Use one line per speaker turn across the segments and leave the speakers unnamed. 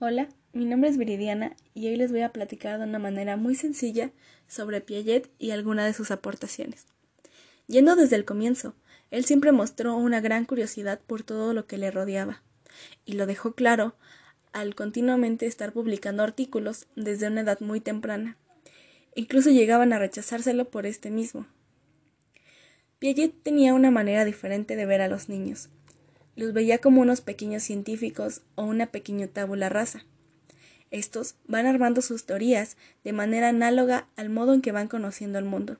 Hola, mi nombre es Viridiana y hoy les voy a platicar de una manera muy sencilla sobre Piaget y alguna de sus aportaciones. Yendo desde el comienzo, él siempre mostró una gran curiosidad por todo lo que le rodeaba, y lo dejó claro al continuamente estar publicando artículos desde una edad muy temprana. Incluso llegaban a rechazárselo por este mismo. Piaget tenía una manera diferente de ver a los niños, los veía como unos pequeños científicos o una pequeña tabula rasa. Estos van armando sus teorías de manera análoga al modo en que van conociendo el mundo.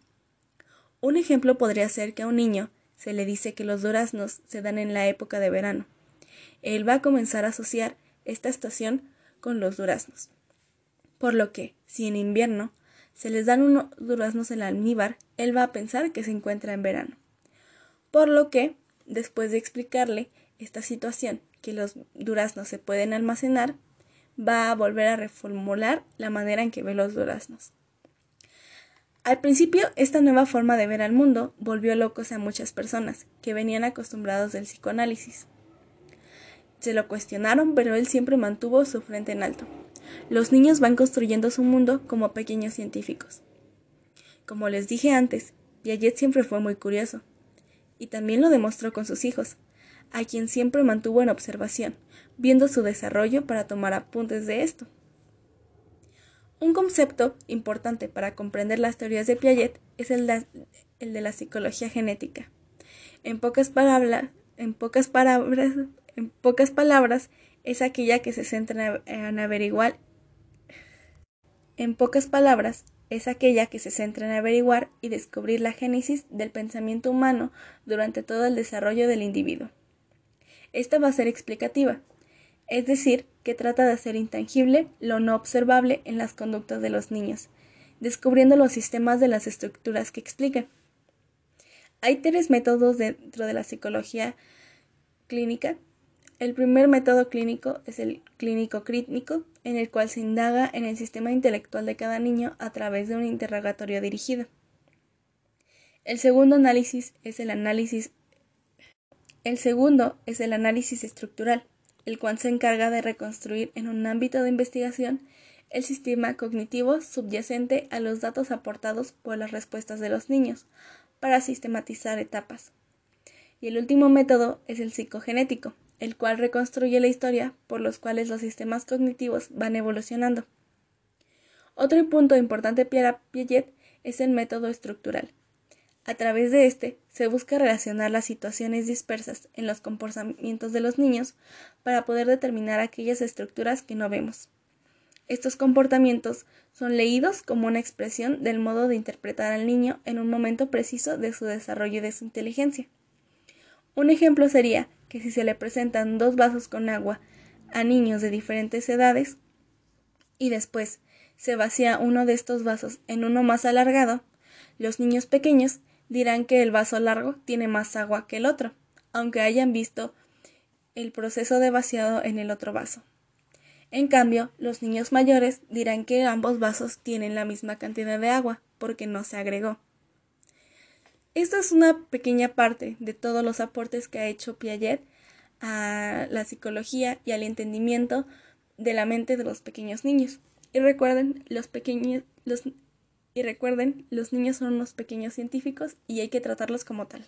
Un ejemplo podría ser que a un niño se le dice que los duraznos se dan en la época de verano. Él va a comenzar a asociar esta estación con los duraznos. Por lo que, si en invierno se les dan unos duraznos en el almíbar, él va a pensar que se encuentra en verano. Por lo que, después de explicarle esta situación, que los duraznos se pueden almacenar, va a volver a reformular la manera en que ve los duraznos. Al principio, esta nueva forma de ver al mundo volvió locos a muchas personas que venían acostumbrados del psicoanálisis. Se lo cuestionaron, pero él siempre mantuvo su frente en alto. Los niños van construyendo su mundo como pequeños científicos. Como les dije antes, Piaget siempre fue muy curioso, y también lo demostró con sus hijos, a quien siempre mantuvo en observación, viendo su desarrollo para tomar apuntes de esto. Un concepto importante para comprender las teorías de Piaget es el de, la psicología genética. En pocas palabras, en pocas palabras, en pocas palabras, es aquella que se centra en averiguar en pocas palabras, es aquella que se centra en averiguar y descubrir la génesis del pensamiento humano durante todo el desarrollo del individuo. Esta va a ser explicativa, es decir, que trata de hacer intangible lo no observable en las conductas de los niños, descubriendo los sistemas de las estructuras que explican. Hay tres métodos dentro de la psicología clínica. El primer método clínico es el clínico crítico, en el cual se indaga en el sistema intelectual de cada niño a través de un interrogatorio dirigido. El segundo análisis es el análisis el segundo es el análisis estructural, el cual se encarga de reconstruir en un ámbito de investigación el sistema cognitivo subyacente a los datos aportados por las respuestas de los niños, para sistematizar etapas. Y el último método es el psicogenético, el cual reconstruye la historia por los cuales los sistemas cognitivos van evolucionando. Otro punto importante para Piaget es el método estructural, a través de este se busca relacionar las situaciones dispersas en los comportamientos de los niños para poder determinar aquellas estructuras que no vemos. Estos comportamientos son leídos como una expresión del modo de interpretar al niño en un momento preciso de su desarrollo y de su inteligencia. Un ejemplo sería que si se le presentan dos vasos con agua a niños de diferentes edades y después se vacía uno de estos vasos en uno más alargado, los niños pequeños dirán que el vaso largo tiene más agua que el otro, aunque hayan visto el proceso de vaciado en el otro vaso. En cambio, los niños mayores dirán que ambos vasos tienen la misma cantidad de agua, porque no se agregó. Esta es una pequeña parte de todos los aportes que ha hecho Piaget a la psicología y al entendimiento de la mente de los pequeños niños. Y recuerden, los pequeños, los y recuerden, los niños son unos pequeños científicos y hay que tratarlos como tal.